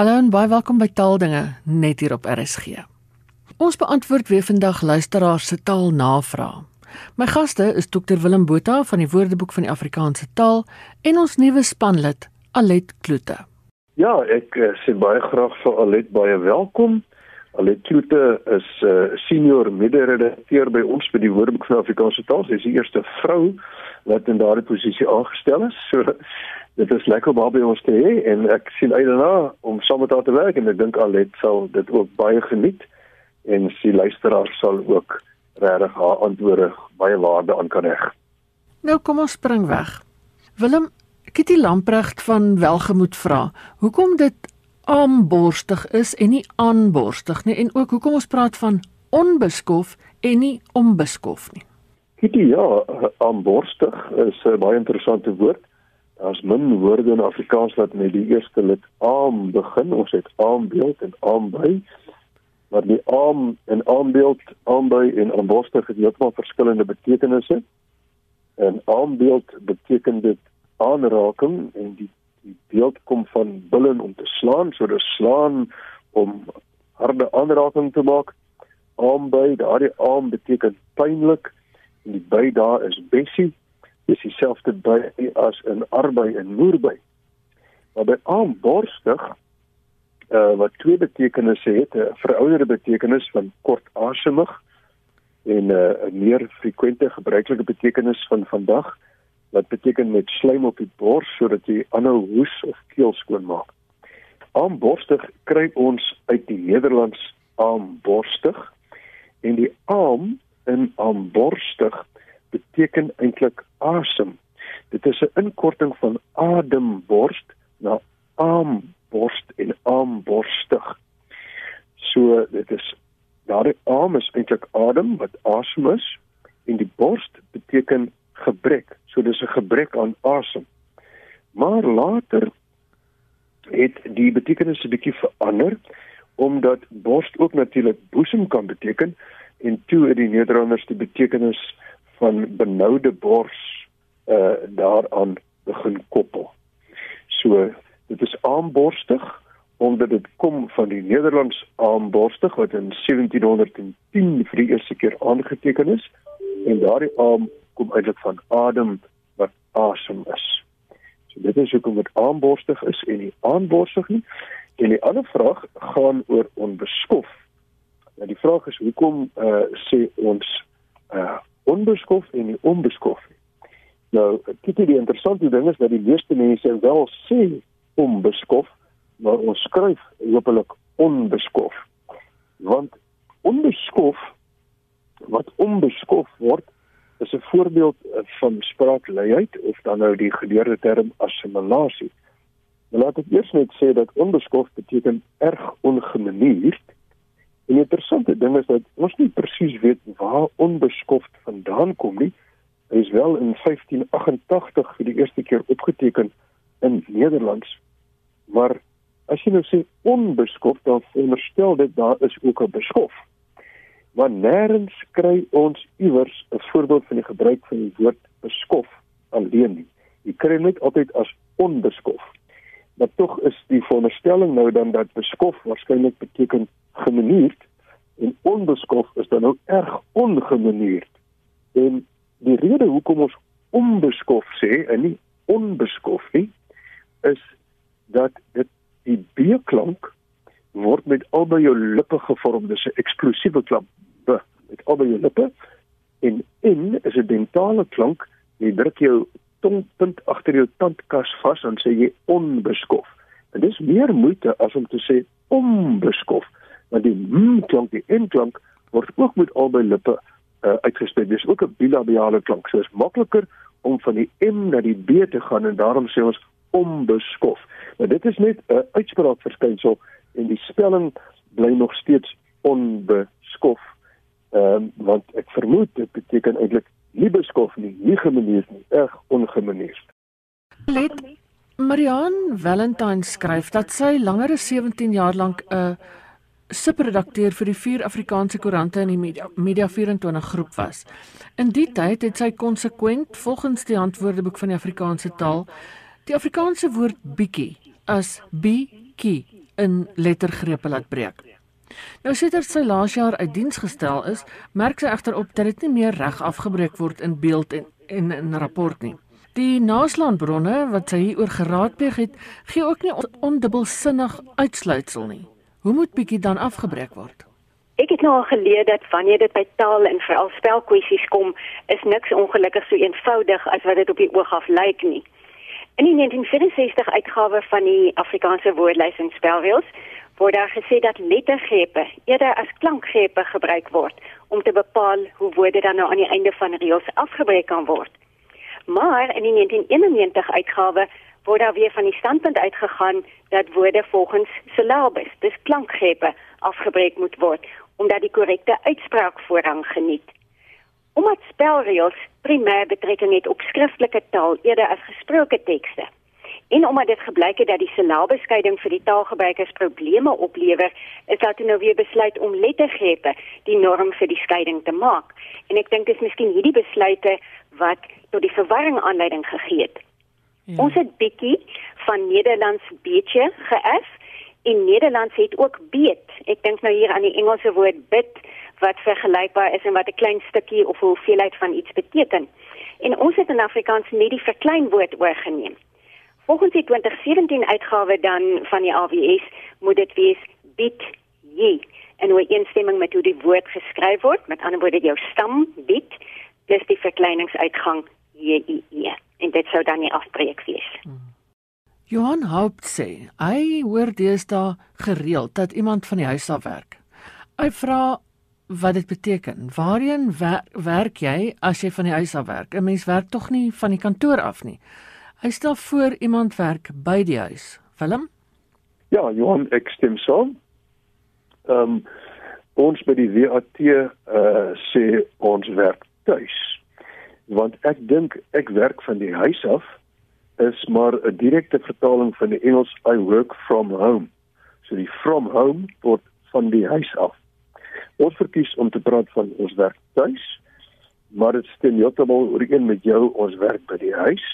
Hallo en baie welkom by Taaldinge net hier op RSG. Ons beantwoord weer vandag luisteraars se taalnavrae. My gaste is Dr Willem Botha van die Woordeboek van die Afrikaanse Taal en ons nuwe spanlid Alet Kloete. Ja, ek uh, sê baie graag vir Alet baie welkom. Alet Kloete is 'n uh, eh, senior mede-redakteur by ons by die Woordeboek van die Afrikaanse Taal. Sy is die eerste vrou wat in daardie posisie aangestel is. So dit is lekker om by ons te hê en ek sien uit daarna om saam met haar te werk en ek dink Alet sal dit ook baie geniet en sy luisteraars sal ook regtig haar antwoorde baie waarde aan kan heg. Nou kom ons spring weg. Willem Kitty Lamprecht van Welgemoed vra, hoekom dit aanborstig is en nie aanborstig nie en ook hoekom ons praat van onbeskof en nie onbeskof nie. Kitty ja, aanborstig is 'n baie interessante woord. Daar's min woorde in Afrikaans wat met die eerste lid aam begin. Ons het aambeeld en aamby maar die arm en armbeeld aanby en aanborstig het heeltemal verskillende betekenisse. En armbeeld beteken dit aanraking en die die beeld kom van billen om te slaan, so dis slaan om harde aanraking te maak. Aanby, daardie arm beteken pynlik en die by daar is bessie. Dis dieselfde by as in arbei en moerby. Maar by aanborstig uh, wat twee betekenisse het, 'n verouderde betekenis van kortasemig en uh, 'n uh, meer frekwente gebruikelike betekenis van vandag wat beteken met slaim op die bors sodat jy aanhou hoes of keel skoon maak. Aamborstig kry ons uit die Nederlands aamborstig en die aam in aamborstig beteken eintlik asem. Dit is 'n inkorting van ademborst na aam borst en armborstig. So dit is daardie arm is eintlik adem wat asem is en die borst beteken gebrek. So dis 'n gebrek aan asem. Maar later het die betekenis 'n bietjie verander omdat borst ook natuurlik boesem kan beteken en toe het die Nederlanders die betekenis van benoude bors uh daaraan begin koppel. So Dit is aamborstig omdat dit kom van die Nederlands aamborstig wat in 1710 vir die eerste keer aangeteken is en daardie aam kom eintlik van adem wat asem is. So dit is hoekom dit aamborstig is en nie aanborstig nie. En die ander vraag gaan oor onbeskof. Nou die vraag is hoekom uh, sê ons onbeskof en nie onbeskof. Nou, kyk die interessante ding is dat die meeste mense wel sê onbeskof, maar ons skryf hopelik onbeskof. Want onbeskof wat onbeskof word is 'n voorbeeld van spraakleiheid of dan nou die geleerde term assimilasie. Maar laat ek eers net sê dat onbeskof beteken erg ongemanierd. En die interessante ding is dat ons nie presies weet waar onbeskof vandaan kom nie. Hy is wel in 1588 vir die eerste keer opgeteken in Nederlands. Maar as jy nou sê onbeskof, dan veronderstel dit daar is ook 'n beskof. Maar nêrens kry ons iewers 'n voorbeeld van die gebruik van die woord beskof alleen nie. Jy kry net altyd as onbeskof. Maar tog is die veronderstelling nou dan dat beskof waarskynlik beteken gemanierd en onbeskof is dan ook erg ongemanierd. En die rede hoekom ons onbeskof sê en nie onbeskof nie is dat dit die b-klank word met albei jou lippe gevorm, dis 'n eksplosiewe klank. B met albei jou lippe. En n is 'n dentale klank, jy druk jou tongpunt agter jou tandkas vas en sê jy onbeskof. En dis meer moeite as om te sê onbeskof, want die m klank, die n klank word ook met albei lippe uh, uitgespreek. Dis ook 'n bilabiale klank. So is makliker om van die m na die b te gaan en daarom sê ons onbeskof. Nou dit is net 'n uitspraak verskynsel en die spelling bly nog steeds onbeskof. Ehm um, want ek vermoed dit beteken eintlik nie beskof nie, nie gemanierd nie, erg ongemanierd. Let Marianne Valentine skryf dat sy langer as 17 jaar lank 'n subredakteur vir die vier Afrikaanse koerante in die Media, Media 24 groep was. In die tyd het sy konsekwent volgens die Handwoordeboek van die Afrikaanse taal die Afrikaanse woord bietjie as bietjie in lettergrepe laat breek. Nou sedert sy laas jaar uit diens gestel is, merk sy egter op dat dit nie meer reg afgebreek word in beeld en en in rapport nie. Die naslaanbronne wat sy hieroor geraadpleeg het, gee ook nie ondubbelsinnig uitsluitsel nie. Hoe moet bietjie dan afgebreek word? Ek het nou al geleer dat wanneer dit by taal en veral spelkwessies kom, is niks ongelukkig so eenvoudig as wat dit op die oog af lyk nie. In die 1964 uitgawe van die Afrikaanse woordlys en spelreëls word daar gesê dat lettergrepe eerder as klankgrepe gebruik word om te bepaal hoe woorde dan nou aan die einde van reëls afgebreek kan word. Maar in die 1991 uitgawe word daar weer van die standpunt uitgegaan dat woorde volgens syllabus, dis klankgrepe, afgebreek moet word omdat die korrekte uitspraak voorrang geniet. Omdat spelreëls primêr betrekking het op skriftelike taal eerder as gesproke tekste. En omdat dit gebleik het dat die syllabeskeiding vir die taalgebruikers probleme oplewer, is daar toe nou weer besluit om lettergrepe die norm vir die skeiding te maak. En ek dink dit is miskien hierdie besluite wat tot die verwarring aanleiding gegee het. Ja. Ons het bietjie van Nederlands bietjie geëf en Nederlands het ook beet. Ek dink nou hier aan die Engelse woord bit wat vergelykbaar is en wat 'n klein stukkie of hoeveelheid van iets beteken. En ons het in Afrikaans net die verkleinwoord oorgeneem. Volgens die 2017 uitgawe dan van die AWS moet dit wees bit jy en hoe instemming met hoe die woord geskryf word, met ander woorde jou stam bit dis die verkleiningsuitgang JIE en dit sou dan nie afbreek wees. Hmm. Johan Haupt sê, hy hoor deesdae gereeld dat iemand van die huis af werk. Hy vra wat dit beteken. Waarheen wer werk jy as jy van die huis af werk? 'n Mens werk tog nie van die kantoor af nie. Hy stel voor iemand werk by die huis. Willem? Ja, Johan, ek stem saam. Ehm um, ons by die WAT uh, sê ons werk tuis. Want ek dink ek werk van die huis af is maar 'n direkte vertaling van die Engels I work from home. So die from home word van die huis af. Ons verkies om te praat van ons werk tuis, maar dit stem heeltemal ooreen met jou ons werk by die huis.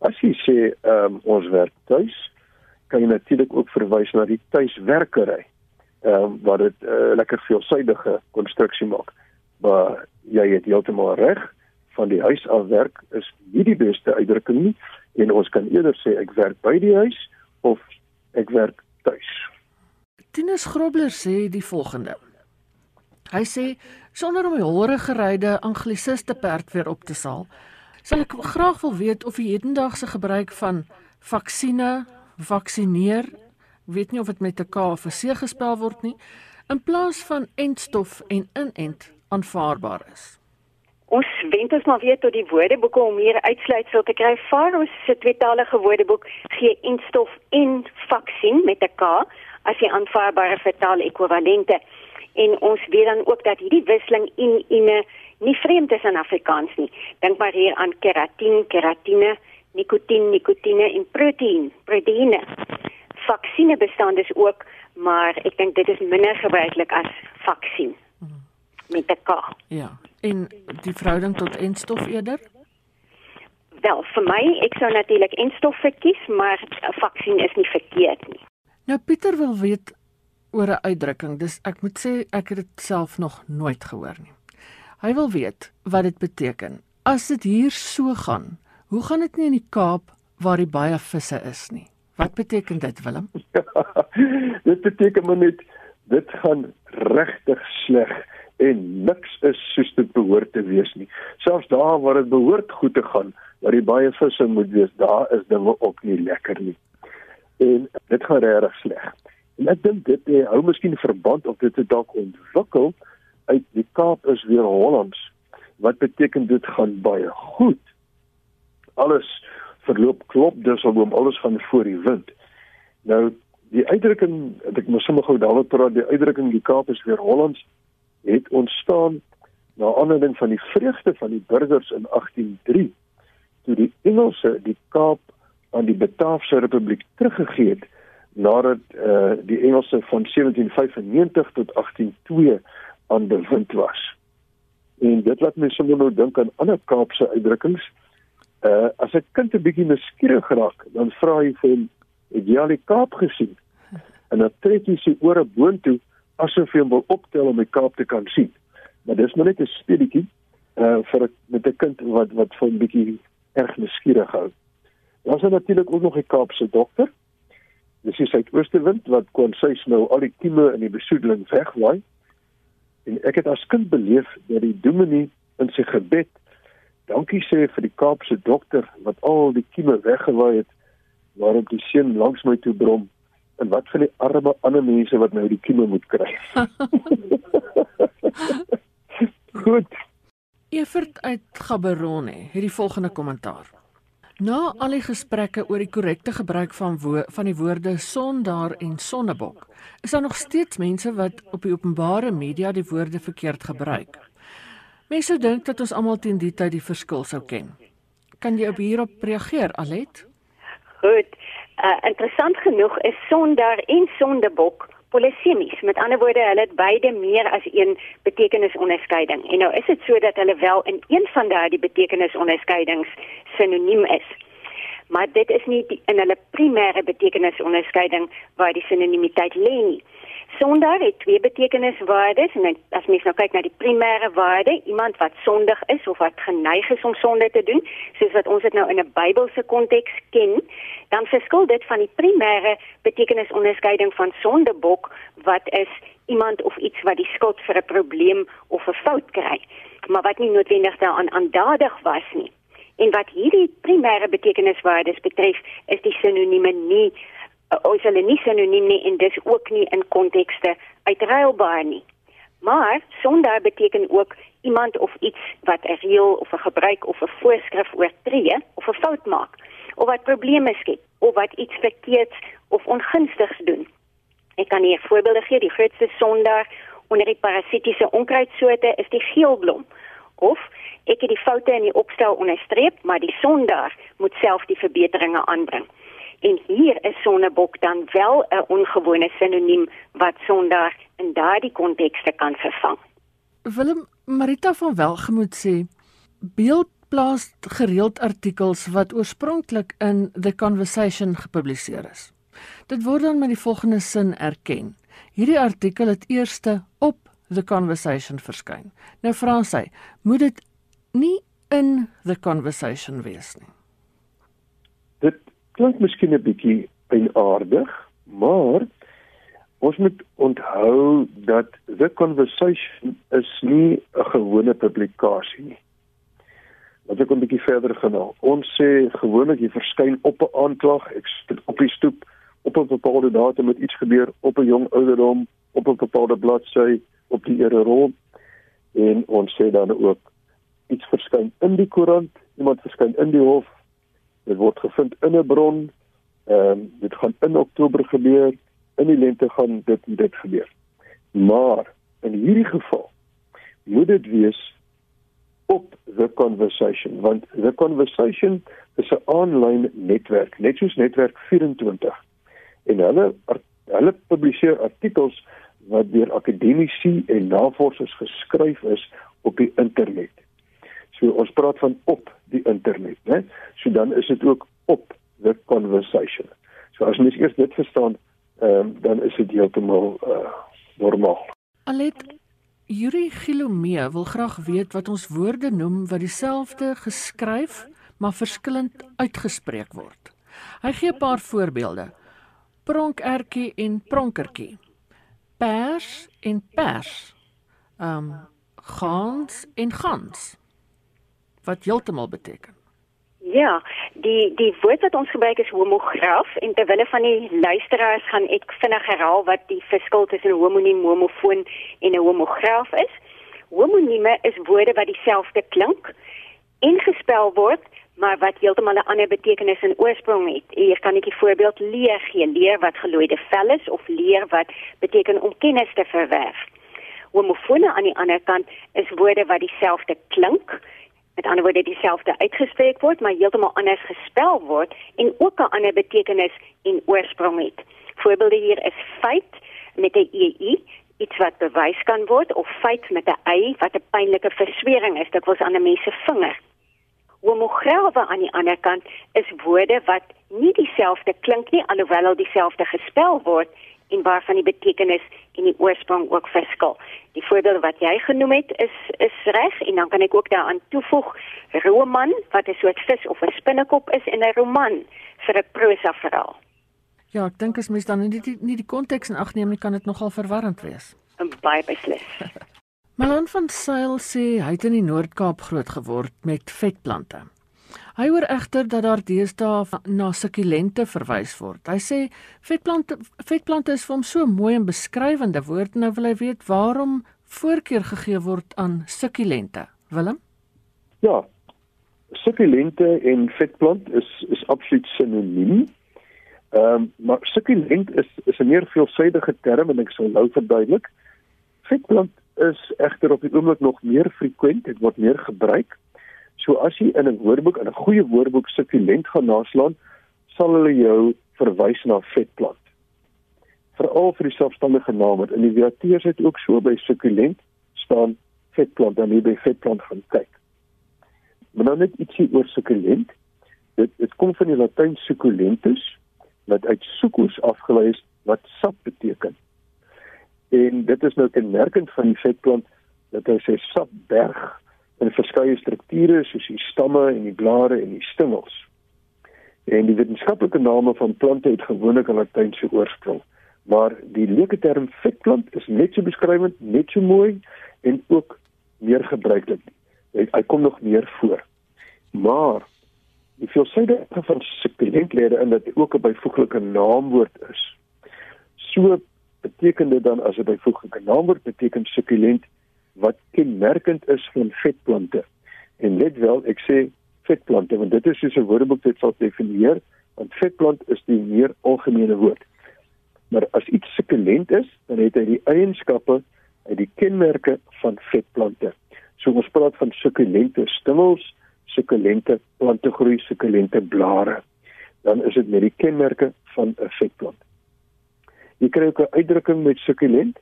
As jy sê um, ons werk tuis, kan jy natuurlik ook verwys na die tuiswerkery. Ehm um, wat dit 'n uh, lekker veelsidige konstruksie maak maar jy het heeltemal reg van die huis af werk is nie die beste uitdrukking nie en ons kan eerder sê ek werk by die huis of ek werk tuis. Tinus Grobler sê die volgende. Hy sê sonder om die hoore geryde anglisiste perd weer op te saal, sal ek graag wil weet of die hedendaagse gebruik van vaksines, vaksineer, weet nie of dit met 'n K of 'n C gespel word nie, in plaas van entstof en inent aanvaarbaar is. Ons wend ons maar weer tot die woordeboeke om meer uitsluitsel te kry. Faros se tweetalige woordeboek gee instof en vaksin met 'n K as die aanvaarbare vertaal ekwivalente. En ons weet dan ook dat hierdie wisseling in in nie vreemd is aan Afrikaans nie. Dink maar hier aan keratin, keratine, nikotien, nikotine en proteïen, proteïene. Vaksine bestaan dus ook, maar ek dink dit is minder gebruiklik as vaksin met 'n K. Ja. En die verhouding tot enstof eerder? Wel, vir my, ek sou natuurlik enstof verkies, maar 'n vaksin is nie verkeerd nie. Nou Pieter wil weet oor 'n uitdrukking. Dis ek moet sê ek het dit self nog nooit gehoor nie. Hy wil weet wat dit beteken. As dit hier so gaan, hoe gaan dit nie in die Kaap waar die baie visse is nie? Wat beteken dit, Willem? dit beteken maar net dit gaan regtig sleg en niks is soos dit behoort te wees nie. Selfs daar waar dit behoort goed te gaan, waar die baie visse moet wees, daar is dinge ook nie lekker nie. En dit gaan regtig sleg. En ek dink dit hy hou miskien verband of dit dalk ontwikkel uit die Kaap is weer Hollands. Wat beteken dit gaan baie goed? Alles verloop klop dus om alles van voor die wind. Nou die uitdrukking, ek moet sommer gou daaroor praat, die uitdrukking die Kaap is weer Hollands het ontstaan na aanleiding van die vreugde van die burgers in 1803 toe die Engelse die Kaap aan die Bataafse Republiek teruggegee het nadat uh, die Engelse van 1795 tot 1802 aan bewind was. En dit laat my sommer nou dink aan ander Kaapse uitdrukkings. Uh as 'n kind 'n bietjie nuuskierig raak, dan vra hy vir hom, "Het jy al die Kaap gesien?" en dan trek hy sy ore boontoe asof hy hom wil optel om die Kaap te kan sien. Maar dis maar net 'n speletjie uh vir met 'n kind wat wat vir 'n bietjie erg nuuskierig hou. Is daar natuurlik ook nog 'n Kaapse dokter. Dis die suidoostewind wat kon sy nou al die kieme in die besoedeling wegwaai. En ek het as kind beleef dat die dominee in sy gebed dankie sê vir die Kaapse dokter wat al die kieme weggewaai het waarop die seun langs my toe brom en wat van die arme ander mense wat nou die kieme moet kry. Goed. Evert uit Gaborone het die volgende kommentaar. Na al die gesprekke oor die korrekte gebruik van wo van die woorde sondaar en sonnebok, is daar nog steeds mense wat op die openbare media die woorde verkeerd gebruik. Mense dink dat ons almal teen die tyd die verskil sou ken. Kan jy op hierop reageer, Alet? Goed. Uh, interessant genoeg is sondaar en sondebok polisemies. Met ander woorde, hulle het beide meer as een betekenisonderskeiding. En nou is dit so dat hulle wel in een van daardie betekenisonderskeidings sinoniem is. Maar dit is nie die, in hulle primêre betekenisonderskeiding waar die sinonimiteit lê nie. Sondag het twee betekeniswaardes en as mens nou kyk na die primêre waarde, iemand wat sondig is of wat geneig is om sonde te doen, soos wat ons dit nou in 'n Bybelse konteks ken, dan verskil dit van die primêre betekenisonderskeiding van sondebok wat is iemand of iets wat die skuld vir 'n probleem of 'n fout kry, maar wat nie noodwendig daaraan aandadig was nie. En wat hierdie primêre betekeniswaardes betref, is die sinonieme nie ons hulle nie sinoniem nie en dis ook nie in kontekste uitruilbaar nie. Maar sonder beteken ook iemand of iets wat 'n reël of 'n gebruik of 'n voorskrif oortree of 'n fout maak of wat probleme skep of wat iets verkeerd of ongunstigs doen. Ek kan hier voorbeelde gee, die grootste sonder onder die parasitiese onkruidsoorte is die geelblom of ek het die foute in die opstel onderstreep, maar die sonder moet self die verbeteringe aanbring. En hier is sonnebok dan wel 'n ongewone sinoniem wat sonder in daardie kontekste kan vervang. Willem Marita van Welgemoot sê beeld plaas gereeld artikels wat oorspronklik in The Conversation gepubliseer is. Dit word dan met die volgende sin erken. Hierdie artikel het eerste op The Conversation verskyn. Nou vra sy, moet dit nie in The Conversation wees nie? Klink miskien 'n bietjie eienaardig, maar ons moet onthou dat The Conversation is nie 'n gewone publikasie nie. Wat ek 'n bietjie verder gaan nou. Ons sê gewoonlik jy verskyn op 'n aanklag, ek sit op die stoep op 'n bepaalde datum met iets gebeur op 'n jong ouderdom, op 'n bepaalde bladsy op die ere rol en ons sê dan ook iets verskyn in die koerant, iemand verskyn in die hof, dit word gevind in 'n bron, ehm um, dit gaan in Oktober gebeur, in die lente gaan dit dit gebeur. Maar in hierdie geval moet dit wees op the conversation want the conversation is 'n aanlyn netwerk net soos netwerk 24 en hulle hulle publiseer artikels wat deur akademici en navorsers geskryf is op die internet. So ons praat van op die internet, né? So dan is dit ook op the conversation. So as mens eers dit verstaan, ehm um, dan is dit heeltemal uh normaal. Alet Yuri Gilomee wil graag weet wat ons woorde noem wat dieselfde geskryf maar verskillend uitgespreek word. Hy gee 'n paar voorbeelde. Pronkertjie en pronkertjie. Pers en pers. Ehm um, gans en gans. Wat heeltemal beteken. Ja, die die woord wat ons gebruik is homograaf en terwyl van die luisteraars gaan ek vinnig herhaal wat die verskil tussen 'n homoniem, homofoon en 'n homograaf is. Homonieme is woorde wat dieselfde klink en gespel word, maar wat heeltemal 'n ander betekenis en oorsprong het. Hier kan ek 'n voorbeeld leer gee, leer wat gelooide vel is of leer wat beteken om kennis te verwerf. Homofone aan die ander kant is woorde wat dieselfde klink met ander woorde dieselfde uitgespreek word maar heeltemal anders gespel word en ook 'n ander betekenis en oorsprong het. Voorbeelde hier is feit met 'n ei, iets wat bewys kan word of feit met 'n y wat 'n pynlike verswering is, dit was aan 'n mens se vinger. Homograwe aan die ander kant is woorde wat nie dieselfde klink nie alhoewel hulle dieselfde gespel word en waarvan die betekenis en die oorsprong ook verskil. Die voorbeeld wat jy genoem het is is reg en dan kan ek ook daaraan toevoeg roman wat 'n soort vis of 'n spinnekop is en 'n roman vir 'n prosa verhaal. Ja, ek dink as mens dan nie die nie die konteks in ag neem nie, kan dit nogal verwarrend wees. Baie beslis. Malan van Sail sê hy het in die Noord-Kaap groot geword met vetplante. Hy hoor egter dat daar deesdae na sukkulente verwys word. Hy sê vetplante vetplante is vir hom so mooi en beskrywende woord nou wil hy weet waarom voorkeur gegee word aan sukkulente. Willem? Ja. Sukkulente en vetplant is is absoluut sinoniem. Ehm um, maar sukkulent is is 'n meer veelsidige term en ek sal nou verduidelik. Vetplant is egter op die oomblik nog meer frequent, dit word meer gebruik. So as jy in 'n woordeboek, in 'n goeie woordeboek sukkulent gaan naslaan, sal hulle jou verwys na vetplant. Veral vir die selfstandige naam wat in die Wiateurs het ook so by sukkulent staan vetplant dan jy by vetplant gaan kyk. Maar nou net ietsie oor sukkulent. Dit dit kom van die Latyn succulentus wat uit succus afgelei is wat sap beteken. En dit is nou kenmerkend van die vetplant dat hy sy sap berg in verskeie strukture soos die stamme en die blare en die stingels. En die wetenskaplike name van plante het gewoonlik 'n latynse oorsprong, maar die leuke term vetplant is net so beskrywend, net so mooi en ook meer gebruiklik. Hy, hy kom nog meer voor. Maar die veelsidige van sukkulentlede in dat dit ook 'n byvoeglike naamwoord is. So beteken dit dan as 'n byvoeglike naamwoord beteken sukkulent wat kenmerkend is van vetplante. En let wel, ek sê vetplante want dit is soos 'n woordeboek dit sal definieer, want vetplant is die meer algemene woord. Maar as iets sukkulent is, dan het hy die eienskappe uit die kenmerke van vetplante. So ons praat van sukkulente stengels, sukkulente plantegroei, sukkulente blare. Dan is dit met die kenmerke van 'n vetplant. Jy kry ook 'n uitdrukking met sukkulent,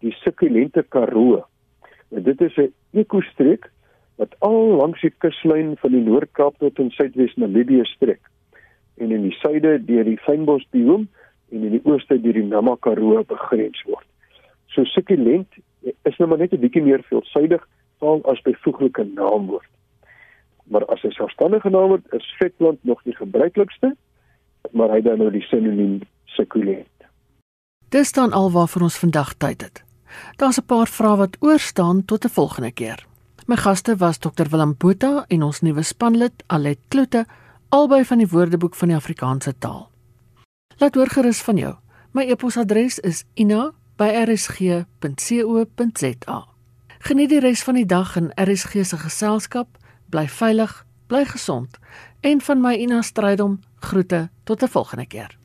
die sukkulente Karoo. En dit is 'n ekostreek wat al langs die kuslyn van die Noord-Kaap tot in Suidwes Namibië strek. En in die suide deur die fynbos biome en in die ooste deur die Namakaroo begrens word. So sukkulent is nou maar net 'n bietjie meer veelsidig taal as byvoeglike naamwoord. Maar as 'n selfstandige naamwoord is vetplant nog die gebruiklikste, maar hy dan nou die sinoniem sukkulent. Dis dan alwaar ons vandag tyd het. Daar's 'n paar vrae wat oor staan tot 'n volgende keer. My gaste was Dr Willem Botha en ons nuwe spanlid Alet Kloete, albei van die Woordeboek van die Afrikaanse taal. Laat hoor gerus van jou. My e-posadres is ina@rsg.co.za. Geniet die res van die dag in RSG se geselskap. Bly veilig, bly gesond en van my Ina Strydom groete tot 'n volgende keer.